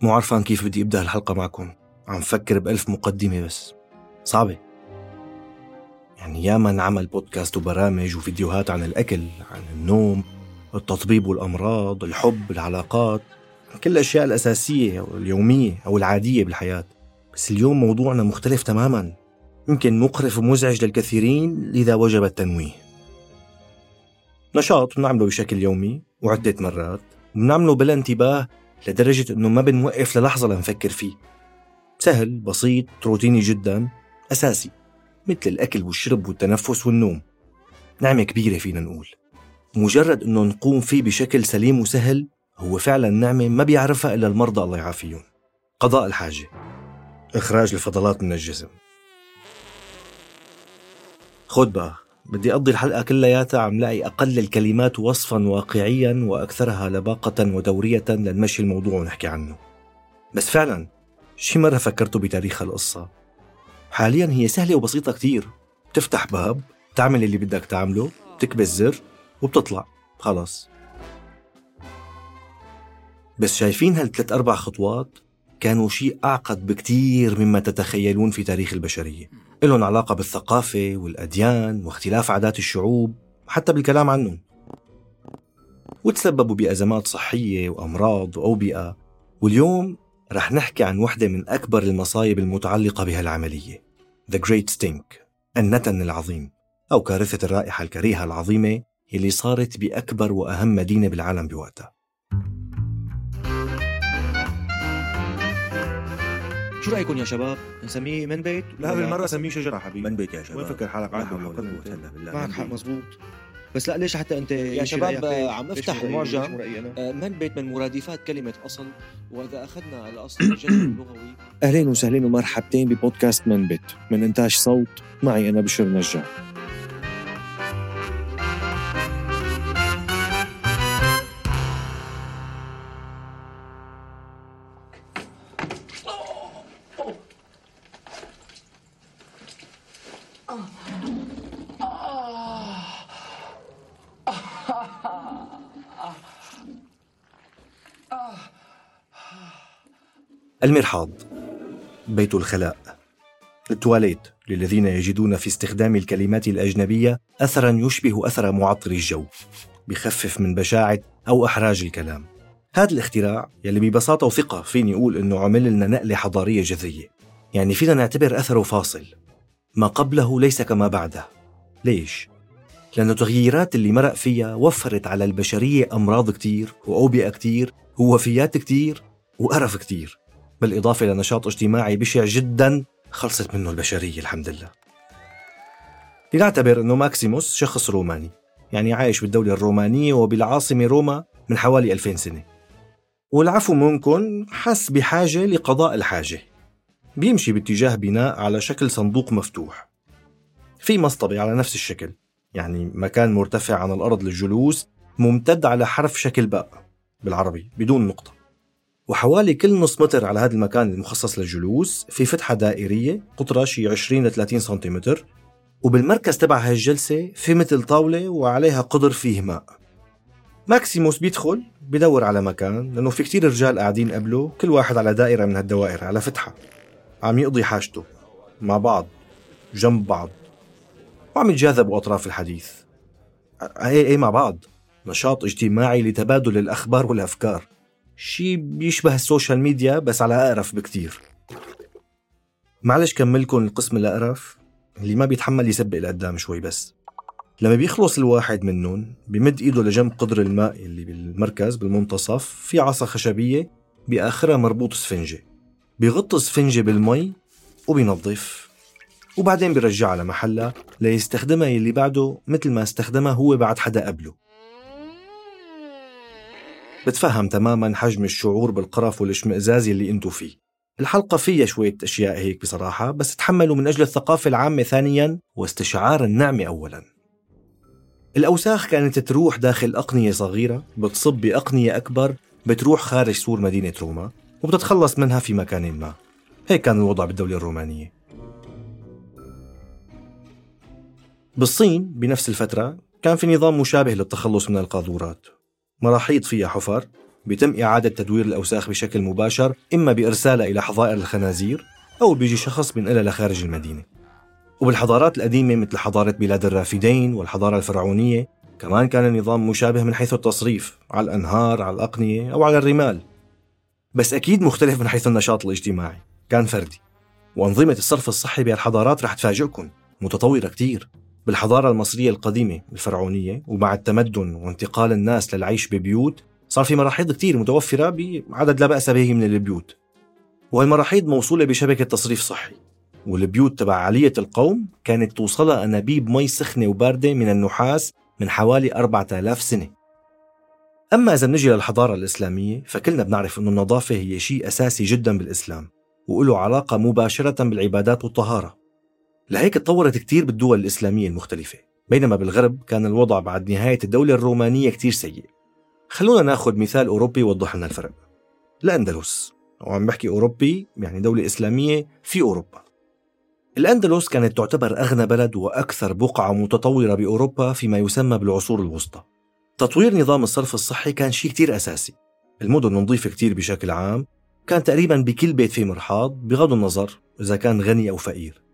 مو عرفان كيف بدي أبدأ الحلقة معكم. عم فكر بألف مقدمة بس. صعبة. يعني ياما انعمل بودكاست وبرامج وفيديوهات عن الأكل عن النوم التطبيب والأمراض الحب العلاقات كل الأشياء الأساسية أو اليومية أو العادية بالحياة. بس اليوم موضوعنا مختلف تماما. يمكن مقرف ومزعج للكثيرين لذا وجب التنويه. نشاط بنعمله بشكل يومي وعدة مرات. بنعمله بلا انتباه لدرجة إنه ما بنوقف للحظة لنفكر فيه. سهل بسيط روتيني جدا أساسي مثل الأكل والشرب والتنفس والنوم. نعمة كبيرة فينا نقول. مجرد إنه نقوم فيه بشكل سليم وسهل هو فعلا نعمة ما بيعرفها إلا المرضى الله يعافيهم. قضاء الحاجة. إخراج الفضلات من الجسم. خد بقى. بدي أقضي الحلقة كلياتها عم لاقي أقل الكلمات وصفا واقعيا وأكثرها لباقة ودورية لنمشي الموضوع ونحكي عنه. بس فعلا شي مرة فكرتوا بتاريخ القصة؟ حاليا هي سهلة وبسيطة كتير. بتفتح باب تعمل اللي بدك تعمله بتكبس زر وبتطلع. خلاص. بس شايفين هالثلاث أربع خطوات؟ كانوا شيء أعقد بكتير مما تتخيلون في تاريخ البشرية. إلهم علاقة بالثقافة والأديان واختلاف عادات الشعوب حتى بالكلام عنهم. وتسببوا بأزمات صحية وأمراض وأوبئة واليوم رح نحكي عن وحدة من أكبر المصايب المتعلقة بهالعملية The Great Stink النتن العظيم أو كارثة الرائحة الكريهة العظيمة اللي صارت بأكبر وأهم مدينة بالعالم بوقتها. شو رأيكم يا شباب؟ نسميه من بيت؟ لا بالمرة سميه شجرة حبيبي من بيت يا شباب وين فكر حالك عاد بالله معك حق. مزبوط بس لا ليش حتى أنت يا شباب رأيك؟ عم افتح؟ المعجم؟ آه، من بيت من مرادفات كلمة أصل وإذا أخذنا الأصل الجذر اللغوي أهلين وسهلين ومرحبتين ببودكاست من بيت من إنتاج صوت معي أنا بشر نجار المرحاض بيت الخلاء. التواليت للذين يجدون في استخدام الكلمات الأجنبية أثرا يشبه أثر معطر الجو بخفف من بشاعة أو إحراج الكلام. هذا الاختراع يلي ببساطة وثقة فيني أقول إنه عمل لنا نقلة حضارية جذرية. يعني فينا نعتبر أثره فاصل. ما قبله ليس كما بعده. ليش؟ لأن التغييرات اللي مرق فيها وفرت على البشرية أمراض كتير وأوبئة كتير ووفيات كتير وقرف كتير. بالإضافة لنشاط اجتماعي بشع جدا خلصت منه البشرية الحمد لله لنعتبر أنه ماكسيموس شخص روماني يعني عايش بالدولة الرومانية وبالعاصمة روما من حوالي 2000 سنة. والعفو ممكن حس بحاجة لقضاء الحاجة. بيمشي باتجاه بناء على شكل صندوق مفتوح. في مصطبة على نفس الشكل يعني مكان مرتفع عن الأرض للجلوس ممتد على حرف شكل باء بالعربي بدون نقطة. وحوالي كل نص متر على هذا المكان المخصص للجلوس في فتحة دائرية قطرها شي 20 ل 30 سنتيمتر وبالمركز تبع هالجلسة في مثل طاولة وعليها قدر فيه ماء. ماكسيموس بيدخل بدور على مكان لأنه في كتير رجال قاعدين قبله كل واحد على دائرة من هالدوائر على فتحة. عم يقضي حاجته مع بعض جنب بعض. وعم يتجاذبوا أطراف الحديث. إيه إيه مع بعض. نشاط اجتماعي لتبادل الأخبار والأفكار. شي بيشبه ال social media بس على أقرف بكتير. معلش كملكم القسم الأقرف اللي ما بيتحمل يسبق لقدام شوي بس. لما بيخلص الواحد منهم بمد إيده لجنب قدر الماء اللي بالمركز بالمنتصف في عصا خشبية بآخرها مربوط سفنجة. بيغط السفنجة بالمي وبينظف. وبعدين بيرجعها لمحلها ليستخدمها يلي بعده مثل ما استخدمها هو بعد حدا قبله. بتفهم تماما حجم الشعور بالقرف والاشمئزاز اللي انتو فيه. الحلقة فيها شوية أشياء هيك بصراحة بس تحملوا من أجل الثقافة العامة ثانيا واستشعار النعمة أولا. الأوساخ كانت تروح داخل أقنية صغيرة بتصب بأقنية أكبر بتروح خارج سور مدينة روما وبتتخلص منها في مكان ما. هيك كان الوضع بالدولة الرومانية. بالصين بنفس الفترة كان في نظام مشابه للتخلص من القاذورات. مراحيض فيها حفر بيتم إعادة تدوير الأوساخ بشكل مباشر إما بإرسالها إلى حظائر الخنازير أو بيجي شخص بينقلها لخارج المدينة. وبالحضارات القديمة مثل حضارة بلاد الرافدين والحضارة الفرعونية كمان كان النظام مشابه من حيث التصريف على الأنهار على الأقنية أو على الرمال. بس أكيد مختلف من حيث النشاط الاجتماعي. كان فردي. وأنظمة الصرف الصحي بهالحضارات رح تفاجئكم. متطورة كتير. بالحضارة المصرية القديمة الفرعونية ومع التمدن وانتقال الناس للعيش ببيوت صار في مراحيض كتير متوفرة بعدد لا بأس به من البيوت. وهالمراحيض موصولة بشبكة تصريف صحي والبيوت تبع عالية القوم كانت توصلها أنابيب مي سخنة وباردة من النحاس من حوالي 4000 سنة. أما إذا بنجي للحضارة الإسلامية فكلنا بنعرف أن النظافة هي شيء أساسي جدا بالإسلام وله علاقة مباشرة بالعبادات والطهارة. لهيك تطورت كتير بالدول الإسلامية المختلفة بينما بالغرب كان الوضع بعد نهاية الدولة الرومانية كتير سيء. خلونا ناخذ مثال أوروبي يوضح لنا الفرق. الأندلس وعم بحكي أوروبي يعني دولة إسلامية في أوروبا. الأندلس كانت تعتبر أغنى بلد وأكثر بقعة متطورة بأوروبا فيما يسمى بالعصور الوسطى. تطوير نظام الصرف الصحي كان شيء كتير أساسي. المدن نظيفة كتير بشكل عام كان تقريبا بكل بيت في مرحاض بغض النظر إذا كان غني أو فقير.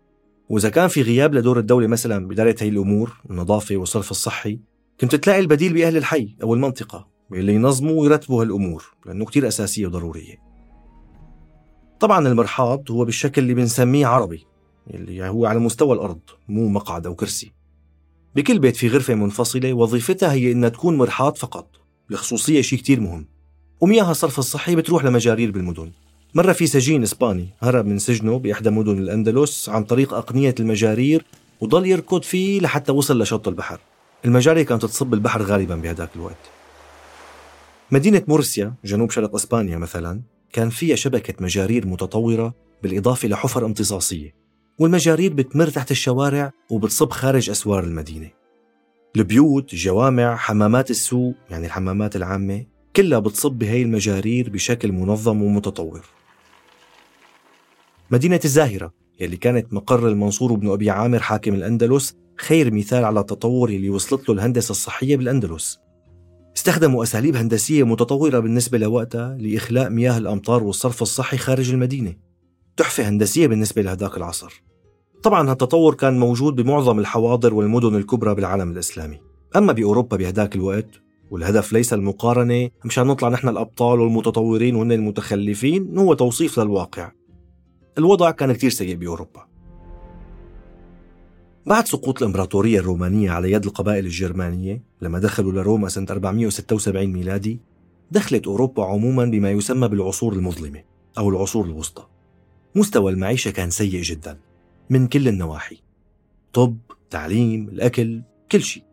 وإذا كان في غياب لدور الدولة مثلا بإدارة هي الأمور النظافة والصرف الصحي كنت تلاقي البديل بأهل الحي أو المنطقة اللي ينظموا ويرتبوا هالأمور لأنه كتير أساسية وضرورية. طبعا المرحاض هو بالشكل اللي بنسميه عربي اللي هو على مستوى الأرض مو مقعد أو كرسي. بكل بيت في غرفة منفصلة وظيفتها هي إنها تكون مرحاض فقط الخصوصية شيء كتير مهم. ومياه الصرف الصحي بتروح لمجارير بالمدن. مرة في سجين إسباني هرب من سجنه بإحدى مدن الأندلس عن طريق أقنية المجارير وضل يركض فيه لحتى وصل لشط البحر. المجاري كانت تصب البحر غالبا بهذاك الوقت. مدينة مرسيا جنوب شرق إسبانيا مثلا كان فيها شبكة مجارير متطورة بالإضافة لحفر امتصاصية. والمجارير بتمر تحت الشوارع وبتصب خارج أسوار المدينة. البيوت، الجوامع، حمامات السوق يعني الحمامات العامة كلها بتصب بهي المجارير بشكل منظم ومتطور. مدينة الزاهرة يلي كانت مقر المنصور بن أبي عامر حاكم الأندلس خير مثال على التطور اللي وصلت له الهندسة الصحية بالأندلس. استخدموا أساليب هندسية متطورة بالنسبة لوقتها لإخلاء مياه الأمطار والصرف الصحي خارج المدينة. تحفة هندسية بالنسبة لهذاك العصر. طبعا هالتطور كان موجود بمعظم الحواضر والمدن الكبرى بالعالم الإسلامي. أما بأوروبا بهداك الوقت والهدف ليس المقارنة مشان نطلع نحن الأبطال والمتطورين وهن المتخلفين هو توصيف للواقع. الوضع كان كتير سيء بأوروبا. بعد سقوط الإمبراطورية الرومانية على يد القبائل الجرمانية لما دخلوا لروما سنة 476 ميلادي دخلت أوروبا عموما بما يسمى بالعصور المظلمة أو العصور الوسطى. مستوى المعيشة كان سيء جدا من كل النواحي. طب، تعليم، الأكل، كل شيء.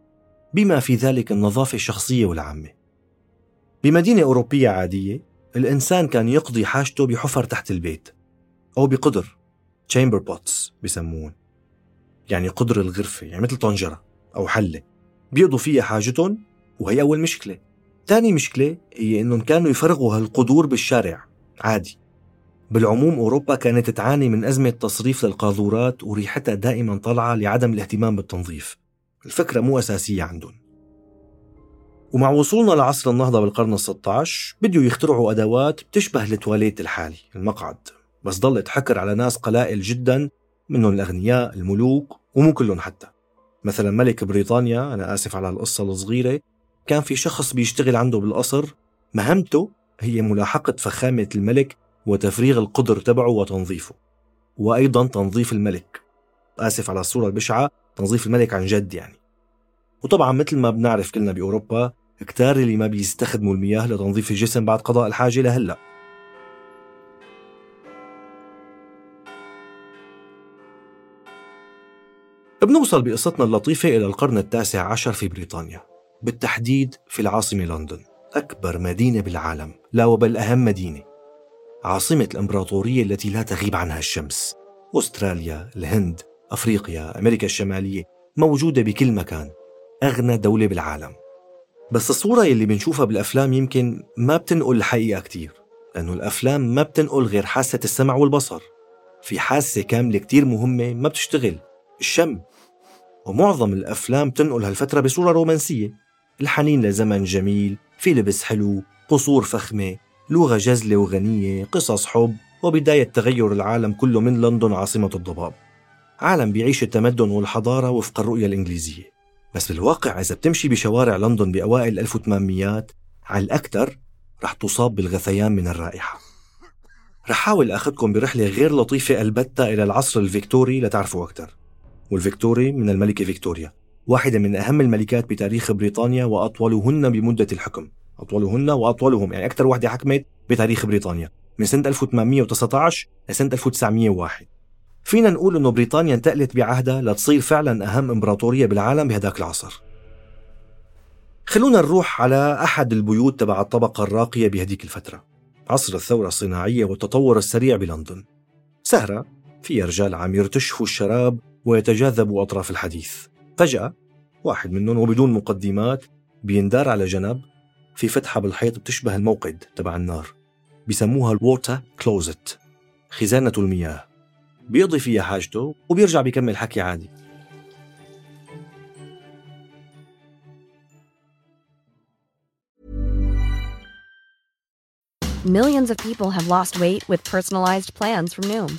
بما في ذلك النظافة الشخصية والعامة. بمدينة أوروبية عادية الإنسان كان يقضي حاجته بحفر تحت البيت. أو بقدر. chamber pots بسمون يعني قدر الغرفة يعني مثل طنجرة أو حلة. بيقضوا فيها حاجتهم وهي أول مشكلة. ثاني مشكلة هي إنهم كانوا يفرغوا هالقدور بالشارع. عادي. بالعموم أوروبا كانت تعاني من أزمة تصريف للقاذورات وريحتها دائما طالعة لعدم الاهتمام بالتنظيف. الفكرة مو أساسية عندهم. ومع وصولنا لعصر النهضة بالقرن ال16 بدوا يخترعوا أدوات بتشبه التواليت الحالي المقعد. بس ضلت حكر على ناس قلائل جدا منهم الأغنياء الملوك ومو كلهم حتى. مثلا ملك بريطانيا أنا آسف على القصة الصغيرة كان في شخص بيشتغل عنده بالقصر مهمته هي ملاحقة فخامة الملك وتفريغ القدر تبعه وتنظيفه وأيضا تنظيف الملك. آسف على الصورة البشعة تنظيف الملك عن جد يعني. وطبعا مثل ما بنعرف كلنا بأوروبا كتار اللي ما بيستخدموا المياه لتنظيف الجسم بعد قضاء الحاجة لهلأ. بنوصل بقصتنا اللطيفة إلى القرن التاسع عشر في بريطانيا بالتحديد في العاصمة لندن أكبر مدينة بالعالم لا وبل أهم مدينة عاصمة الإمبراطورية التي لا تغيب عنها الشمس أستراليا، الهند، أفريقيا، أمريكا الشمالية موجودة بكل مكان أغنى دولة بالعالم. بس الصورة اللي بنشوفها بالأفلام يمكن ما بتنقل الحقيقة كتير لأنه الأفلام ما بتنقل غير حاسة السمع والبصر. في حاسة كاملة كتير مهمة ما بتشتغل الشم. ومعظم الأفلام تنقل هالفترة بصورة رومانسية. الحنين لزمن جميل في لبس حلو قصور فخمة لغة جزلة وغنية قصص حب وبداية تغير العالم كله من لندن عاصمة الضباب. عالم بيعيش التمدن والحضارة وفق الرؤية الإنجليزية. بس بالواقع إذا بتمشي بشوارع لندن بأوائل 1800 على الأكثر رح تصاب بالغثيان من الرائحة. رح حاول أخذكم برحلة غير لطيفة البتة إلى العصر الفيكتوري لتعرفوا أكثر والفيكتوري من الملكة فيكتوريا واحدة من أهم الملكات بتاريخ بريطانيا وأطولهن بمدة الحكم أطولهن وأطولهم يعني أكثر وحدة حكمت بتاريخ بريطانيا من سنة 1819 لسنة 1901 فينا نقول إنه بريطانيا انتقلت بعهدها لتصير فعلا أهم إمبراطورية بالعالم بهداك العصر. خلونا نروح على أحد البيوت تبع الطبقة الراقية بهديك الفترة. عصر الثورة الصناعية والتطور السريع بلندن. سهرة فيها رجال عم يرتشفوا الشراب ويتجاذبوا أطراف الحديث. فجأة واحد منهم وبدون مقدمات بيندار على جنب في فتحة بالحيط بتشبه الموقد تبع النار. بسموها ال water closet خزانة المياه. بيقضي فيها حاجته وبيرجع بيكمل حكي عادي Millions of people have lost weight with personalized plans from Noom,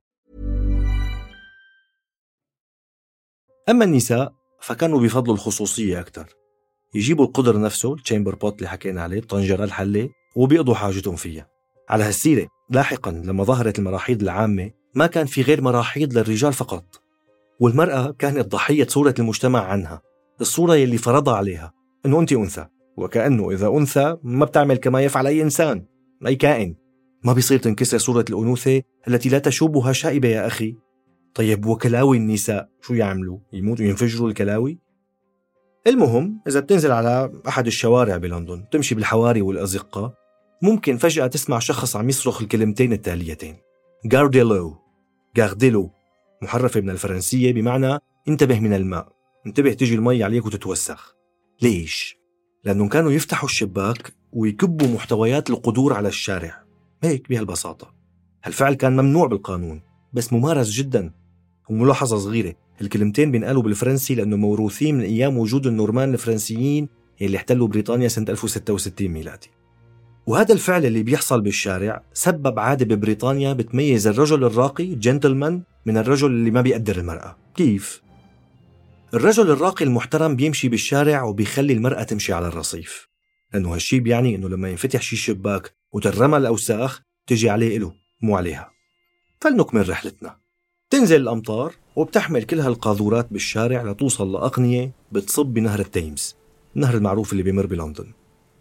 أما النساء فكانوا بفضلوا الخصوصية أكثر. يجيبوا القدر نفسه التشامبر بوت اللي حكينا عليه الطنجرة الحلة وبيقضوا حاجتهم فيها. على هالسيرة لاحقا لما ظهرت المراحيض العامة ما كان في غير مراحيض للرجال فقط. والمرأة كانت ضحية صورة المجتمع عنها الصورة يلي فرضها عليها أنه أنت أنثى. وكأنه إذا أنثى ما بتعمل كما يفعل أي إنسان أي كائن. ما بيصير تنكسر صورة الأنوثة التي لا تشوبها شائبة يا أخي. طيب وكلاوي النساء شو يعملوا؟ يموتوا؟ ينفجروا الكلاوي؟ المهم إذا بتنزل على أحد الشوارع بلندن تمشي بالحواري والأزقة ممكن فجأة تسمع شخص عم يصرخ الكلمتين التاليتين. جارديلو جارديلو محرفة من الفرنسية بمعنى انتبه من الماء. انتبه تجي المي عليك وتتوسخ. ليش؟ لأنهم كانوا يفتحوا الشباك ويكبوا محتويات القدور على الشارع. هيك بهالبساطة. هالفعل كان ممنوع بالقانون بس ممارس جدا. وملاحظة صغيرة. الكلمتين بينقالوا بالفرنسي لأنه موروثين من أيام وجود النورمان الفرنسيين اللي احتلوا بريطانيا سنة 1066 ميلادي. وهذا الفعل اللي بيحصل بالشارع سبب عادة ببريطانيا بتميز الرجل الراقي جنتلمان من الرجل اللي ما بيقدر المرأة. كيف؟ الرجل الراقي المحترم بيمشي بالشارع وبيخلي المرأة تمشي على الرصيف. لأنه هالشي بيعني إنه لما ينفتح شي شباك وترمى الأوساخ تجي عليه إله مو عليها. فلنكمل رحلتنا. تنزل الأمطار وبتحمل كل هالقاذورات بالشارع لتوصل لأقنية بتصب بنهر التيمز النهر المعروف اللي بيمر بلندن.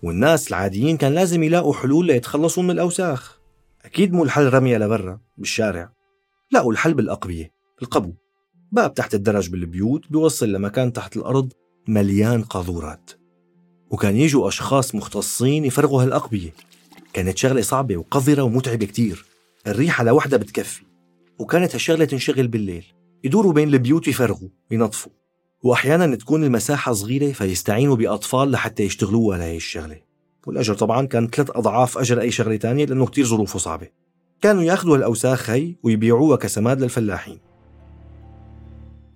والناس العاديين كان لازم يلاقوا حلول ليتخلصوا من الأوساخ. أكيد مو الحل رميها لبرا بالشارع لقوا الحل بالأقبية القبو. باب تحت الدرج بالبيوت بيوصل لمكان تحت الأرض مليان قاذورات. وكان يجوا أشخاص مختصين يفرغوا هالأقبية. كانت شغلة صعبة وقذرة ومتعبة كتير. الريحة لوحدها بتكفي. وكانت هالشغلة تنشغل بالليل. يدوروا بين البيوت يفرغوا ينظفوا. وأحيانا تكون المساحة صغيرة فيستعينوا بأطفال لحتى يشتغلوها لهي الشغلة والأجر طبعا كان ثلاث أضعاف أجر أي شغلة تانية لأنه كتير ظروفه صعبة. كانوا يأخذوا الأوساخ هي ويبيعوها كسماد للفلاحين.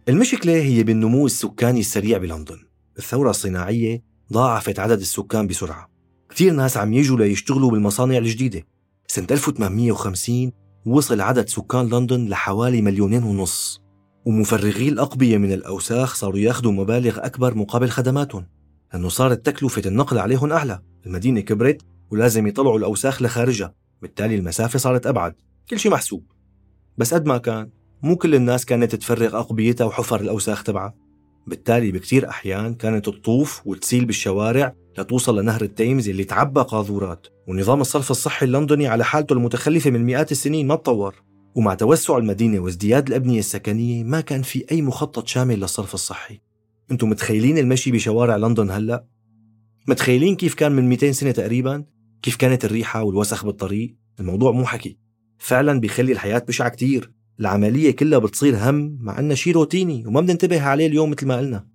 المشكلة هي بالنمو السكاني السريع بلندن. الثورة الصناعية ضاعفت عدد السكان بسرعة. كثير ناس عم يجوا ليشتغلوا بالمصانع الجديدة. سنة 1850 وصل عدد سكان لندن لحوالي مليونين ونص ومفرغي الأقبية من الأوساخ صاروا ياخذوا مبالغ أكبر مقابل خدماتهم لأنه صارت تكلفة النقل عليهم أعلى. المدينة كبرت ولازم يطلعوا الأوساخ لخارجها بالتالي المسافة صارت أبعد. كل شيء محسوب. بس قد ما كان مو كل الناس كانت تفرغ أقبيتها وحفر الأوساخ تبعها. بالتالي بكتير أحيان كانت تطوف وتسيل بالشوارع لتوصل لنهر التيمز اللي تعبى قاذورات ونظام الصرف الصحي اللندني على حالته المتخلفة من مئات السنين ما تطور ومع توسع المدينة وازدياد الأبنية السكنية ما كان في أي مخطط شامل للصرف الصحي أنتم متخيلين المشي بشوارع لندن هلأ؟ متخيلين كيف كان من 200 سنة تقريبا؟ كيف كانت الريحة والوسخ بالطريق؟ الموضوع مو حكي فعلا بيخلي الحياة بشعة كتير العملية كلها بتصير هم مع أنها شيء روتيني وما بننتبه عليه اليوم مثل ما قلنا.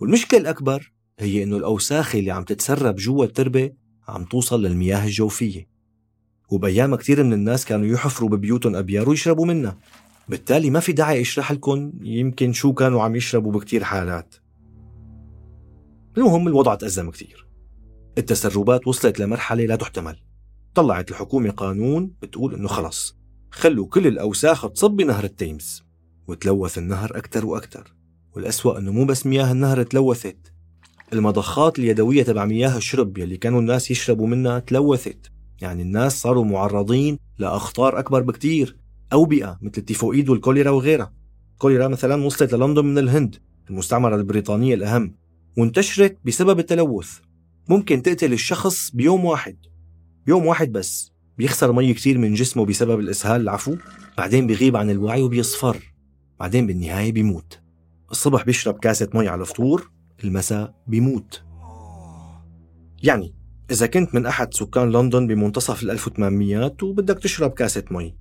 والمشكلة الأكبر هي أنه الأوساخ اللي عم تتسرب جوا التربة عم توصل للمياه الجوفية. وبأيام كثير من الناس كانوا يحفروا ببيوتهم أبيار ويشربوا منها. بالتالي ما في داعي اشرح لكم يمكن شو كانوا عم يشربوا بكتير حالات. المهم الوضع تأزم كثير التسربات وصلت لمرحلة لا تحتمل. طلعت الحكومة قانون بتقول إنه خلص. خلوا كل الأوساخ تصب بنهر التيمز وتلوث النهر أكثر وأكثر والأسوأ أنه مو بس مياه النهر تلوثت المضخات اليدوية تبع مياه الشرب يلي كانوا الناس يشربوا منها تلوثت يعني الناس صاروا معرضين لأخطار أكبر بكتير أوبئة مثل التيفوئيد والكوليرا وغيرها. الكوليرا مثلا وصلت للندن من الهند المستعمرة البريطانية الأهم وانتشرت بسبب التلوث. ممكن تقتل الشخص بيوم واحد بيوم واحد بس. بيخسر مي كتير من جسمه بسبب الإسهال العفو. بعدين بيغيب عن الوعي وبيصفر. بعدين بالنهاية بيموت. الصبح بيشرب كاسة مي على الفطور المساء بيموت. يعني إذا كنت من أحد سكان لندن بمنتصف ال 1800 وبدك تشرب كاسة مي.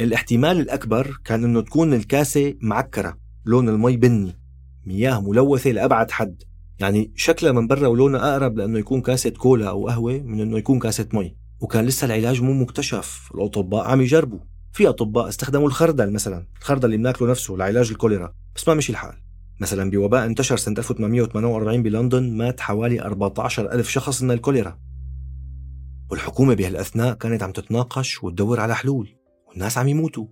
الاحتمال الأكبر كان إنه تكون الكاسة معكرة لون المي بني. مياه ملوثة لأبعد حد. يعني شكلها من برا ولونها أقرب لأنه يكون كاسة كولا أو قهوة من إنه يكون كاسة مي. وكان لسه العلاج مو مكتشف. الأطباء عم يجربوا. في أطباء استخدموا الخردل مثلا الخردل اللي بناكله نفسه لعلاج الكوليرا بس ما مشي الحال. مثلا بوباء انتشر سنة 1848 بلندن مات حوالي 14 ألف شخص من الكوليرا. والحكومة بهالأثناء كانت عم تتناقش وتدور على حلول والناس عم يموتوا.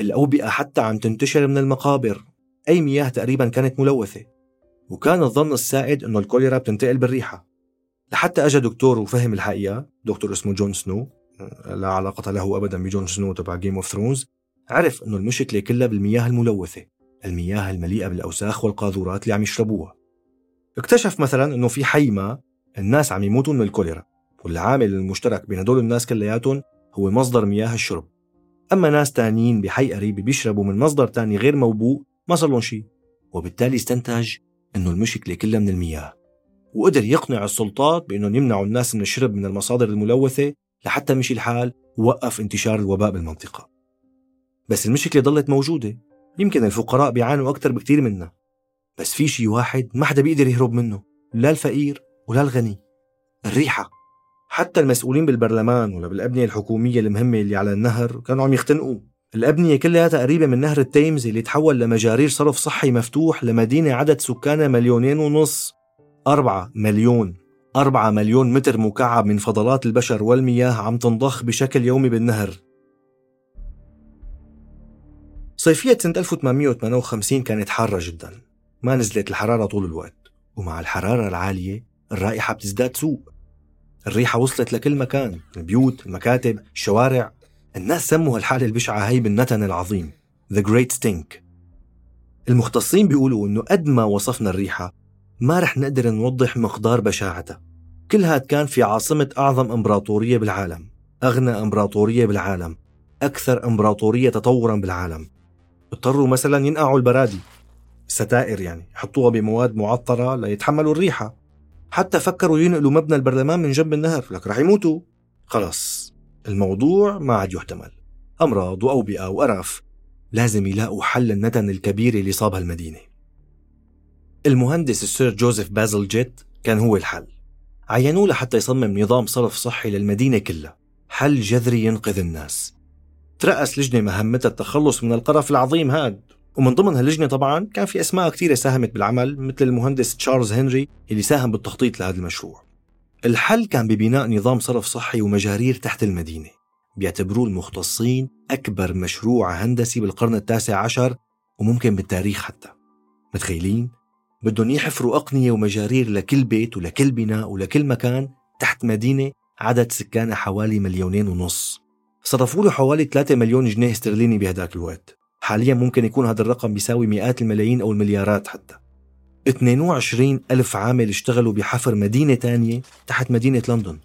الأوبئة حتى عم تنتشر من المقابر. أي مياه تقريبا كانت ملوثة. وكان الظن السائد أنه الكوليرا بتنتقل بالريحة. لحتى أجا دكتور وفهم الحقيقة دكتور اسمه جون سنو لا علاقة له أبدا بجون سنو تبع Game of Thrones عرف أنه المشكلة كلها بالمياه الملوثة المياه المليئة بالأوساخ والقاذورات اللي عم يشربوها. اكتشف مثلا أنه في حي ما الناس عم يموتوا من الكوليرا والعامل المشترك بين هدول الناس كلياتهم هو مصدر مياه الشرب. أما ناس تانيين بحي قريب بيشربوا من مصدر تاني غير موبوء ما صار لهم شيء وبالتالي استنتج أنه المشكلة كلها من المياه. وقدر يقنع السلطات بأنهم يمنعوا الناس من الشرب من المصادر الملوثة لحتى مشي الحال ووقف انتشار الوباء بالمنطقة. بس المشكلة ضلت موجودة. يمكن الفقراء بيعانوا أكثر بكتير منا. بس في شيء واحد ما حدا بيقدر يهرب منه لا الفقير ولا الغني. الريحة. حتى المسؤولين بالبرلمان ولا بالأبنية الحكومية المهمة اللي على النهر كانوا عم يختنقوا. الأبنية كلها تقريبا من نهر التيمز اللي تحول لمجارير صرف صحي مفتوح لمدينة عدد سكانها مليونين ونص. أربعة مليون أربعة مليون متر مكعب من فضلات البشر والمياه عم تنضخ بشكل يومي بالنهر. صيفية سنة 1858 كانت حارة جدا. ما نزلت الحرارة طول الوقت ومع الحرارة العالية الرائحة بتزداد سوء. الريحة وصلت لكل مكان البيوت المكاتب الشوارع. الناس سموا هالحالة البشعة هي بالنتن العظيم The Great Stink المختصين بيقولوا إنه قد ما وصفنا الريحة ما رح نقدر نوضح مقدار بشاعتها. كل هاد كان في عاصمة أعظم إمبراطورية بالعالم أغنى إمبراطورية بالعالم أكثر إمبراطورية تطورا بالعالم. اضطروا مثلا ينقعوا البرادي. ستائر يعني يحطوها بمواد معطرة ليتحملوا الريحة. حتى فكروا ينقلوا مبنى البرلمان من جنب النهر لك رح يموتوا. خلص الموضوع ما عاد يحتمل. أمراض وأوبئة وقرف لازم يلاقوا حل النتن الكبير اللي صاب هالمدينة المهندس السير جوزيف بازل جيت كان هو الحل. عينوه لحتى يصمم نظام صرف صحي للمدينة كلها. حل جذري ينقذ الناس. ترأس لجنة مهمتها التخلص من القرف العظيم هاد. ومن ضمن هاللجنة طبعا كان في أسماء كثيرة ساهمت بالعمل مثل المهندس تشارلز هنري اللي ساهم بالتخطيط لهذا المشروع. الحل كان ببناء نظام صرف صحي ومجارير تحت المدينة. بيعتبروه المختصين أكبر مشروع هندسي بالقرن التاسع عشر وممكن بالتاريخ حتى. متخيلين؟ بدهم يحفروا أقنية ومجارير لكل بيت ولكل بناء ولكل مكان تحت مدينة عدد سكانها حوالي مليونين ونص. صرفوا له حوالي 3 مليون جنيه استرليني بهداك الوقت. حاليا ممكن يكون هذا الرقم بيساوي مئات الملايين أو المليارات حتى. 22 ألف عامل اشتغلوا بحفر مدينة تانية تحت مدينة لندن.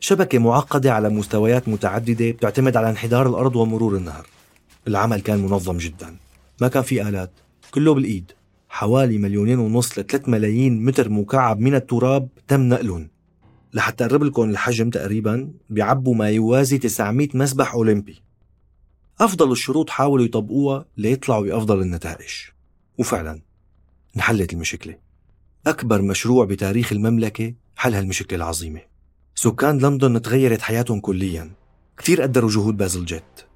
شبكة معقدة على مستويات متعددة بتعتمد على انحدار الأرض ومرور النهر. العمل كان منظم جدا. ما كان في آلات. كله بالإيد. حوالي مليونين ونص لثلاث ملايين متر مكعب من التراب تم نقلهم. لحتى أقرب لكم الحجم تقريبا بيعبوا ما يوازي 900 مسبح أولمبي. أفضل الشروط حاولوا يطبقوها ليطلعوا بأفضل النتائج. وفعلا انحلت المشكلة. أكبر مشروع بتاريخ المملكة حل هالمشكلة العظيمة. سكان لندن تغيرت حياتهم كليا. كثير قدروا جهود بازل جيت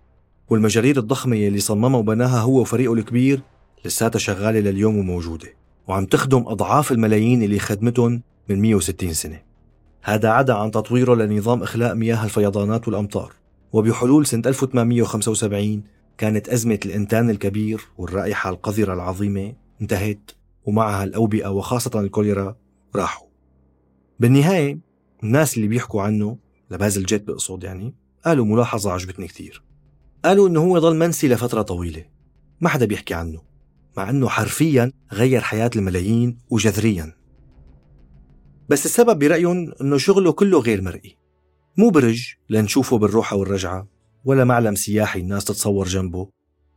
والمجارير الضخمة اللي صممها وبناها هو وفريقه الكبير لساتها شغالة لليوم وموجودة وعم تخدم أضعاف الملايين اللي خدمتهم من 160 سنة. هذا عدا عن تطويره لنظام إخلاء مياه الفيضانات والأمطار. وبحلول سنة 1875 كانت أزمة الإنتان الكبير والرائحة القذرة العظيمة انتهت ومعها الأوبئة وخاصة الكوليرا راحوا. بالنهاية الناس اللي بيحكوا عنه لبازل جيت بقصد يعني قالوا ملاحظة عجبتني كثير قالوا إنه هو ضل منسي لفترة طويلة ما حدا بيحكي عنه. مع أنه حرفيا غير حياة الملايين وجذريا. بس السبب برأيهم أنه شغله كله غير مرئي. مو برج لنشوفه بالروحة والرجعة ولا معلم سياحي الناس تتصور جنبه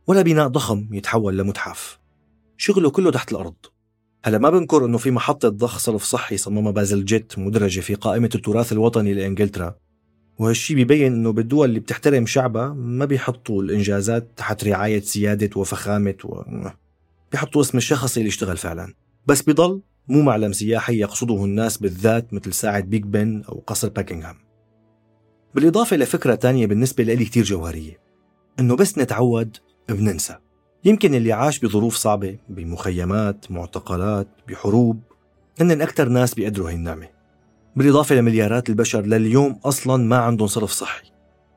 ولا بناء ضخم يتحول لمتحف. شغله كله تحت الأرض. هلا ما بنكر إنه في محطة ضخ صرف صحي صممها بازل جيت مدرجة في قائمة التراث الوطني لإنجلترا. وهالشي بيبين إنه بالدول اللي بتحترم شعبها ما بيحطوا الإنجازات تحت رعاية سيادة وفخامة و... بيحطوا اسم الشخص اللي اشتغل فعلا. بس بضل مو معلم سياحي يقصده الناس بالذات مثل ساعة بيج بن أو قصر باكنغهام بالإضافة لفكرة تانية بالنسبة لي كتير جوهرية. إنه بس نتعود بننسى. يمكن اللي عاش بظروف صعبة بمخيمات معتقلات بحروب. هن أكثر ناس بيقدروا هي النعمة. بالإضافة لمليارات البشر لليوم أصلا ما عندهم صرف صحي.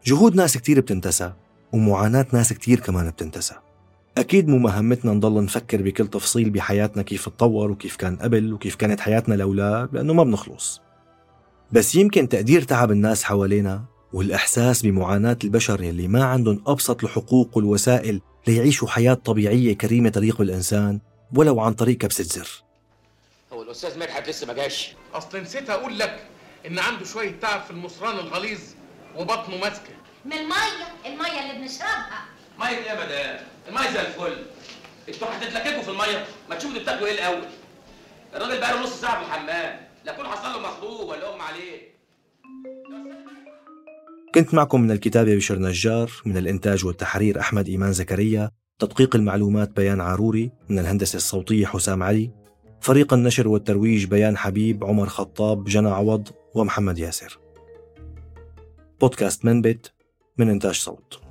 جهود ناس كتير بتنتسى ومعاناة ناس كتير كمان بتنتسى. أكيد مو مهمتنا نضل نفكر بكل تفصيل بحياتنا كيف تطور وكيف كان قبل وكيف كانت حياتنا لولا لأنه ما بنخلص. بس يمكن تقدير تعب الناس حوالينا والإحساس بمعاناة البشر يلي ما عندهم أبسط الحقوق والوسائل ليعيشوا حياة طبيعية كريمة طريق الإنسان ولو عن طريق كبسة زر هو الأستاذ مدحت لسه ما جاش؟ أصل نسيت أقول لك إن عنده شوية تعب في المصران الغليظ وبطنه ماسكة. من المية المية اللي بنشربها. مية إيه يا مدام؟ المية زي الفل. أنتوا هتتلككوا في المية. ما تشوفوا بتاكلوا إيه الأول؟ الراجل بقى له نص ساعة في الحمام. لا يكون حصل له مخروب ولا أغمى عليه. كنت معكم من الكتابة بشر نجار من الإنتاج والتحرير أحمد إيمان زكريا تدقيق المعلومات بيان عاروري من الهندسة الصوتية حسام علي فريق النشر والترويج بيان حبيب عمر خطاب جنى عوض ومحمد ياسر. بودكاست منبت من إنتاج صوت.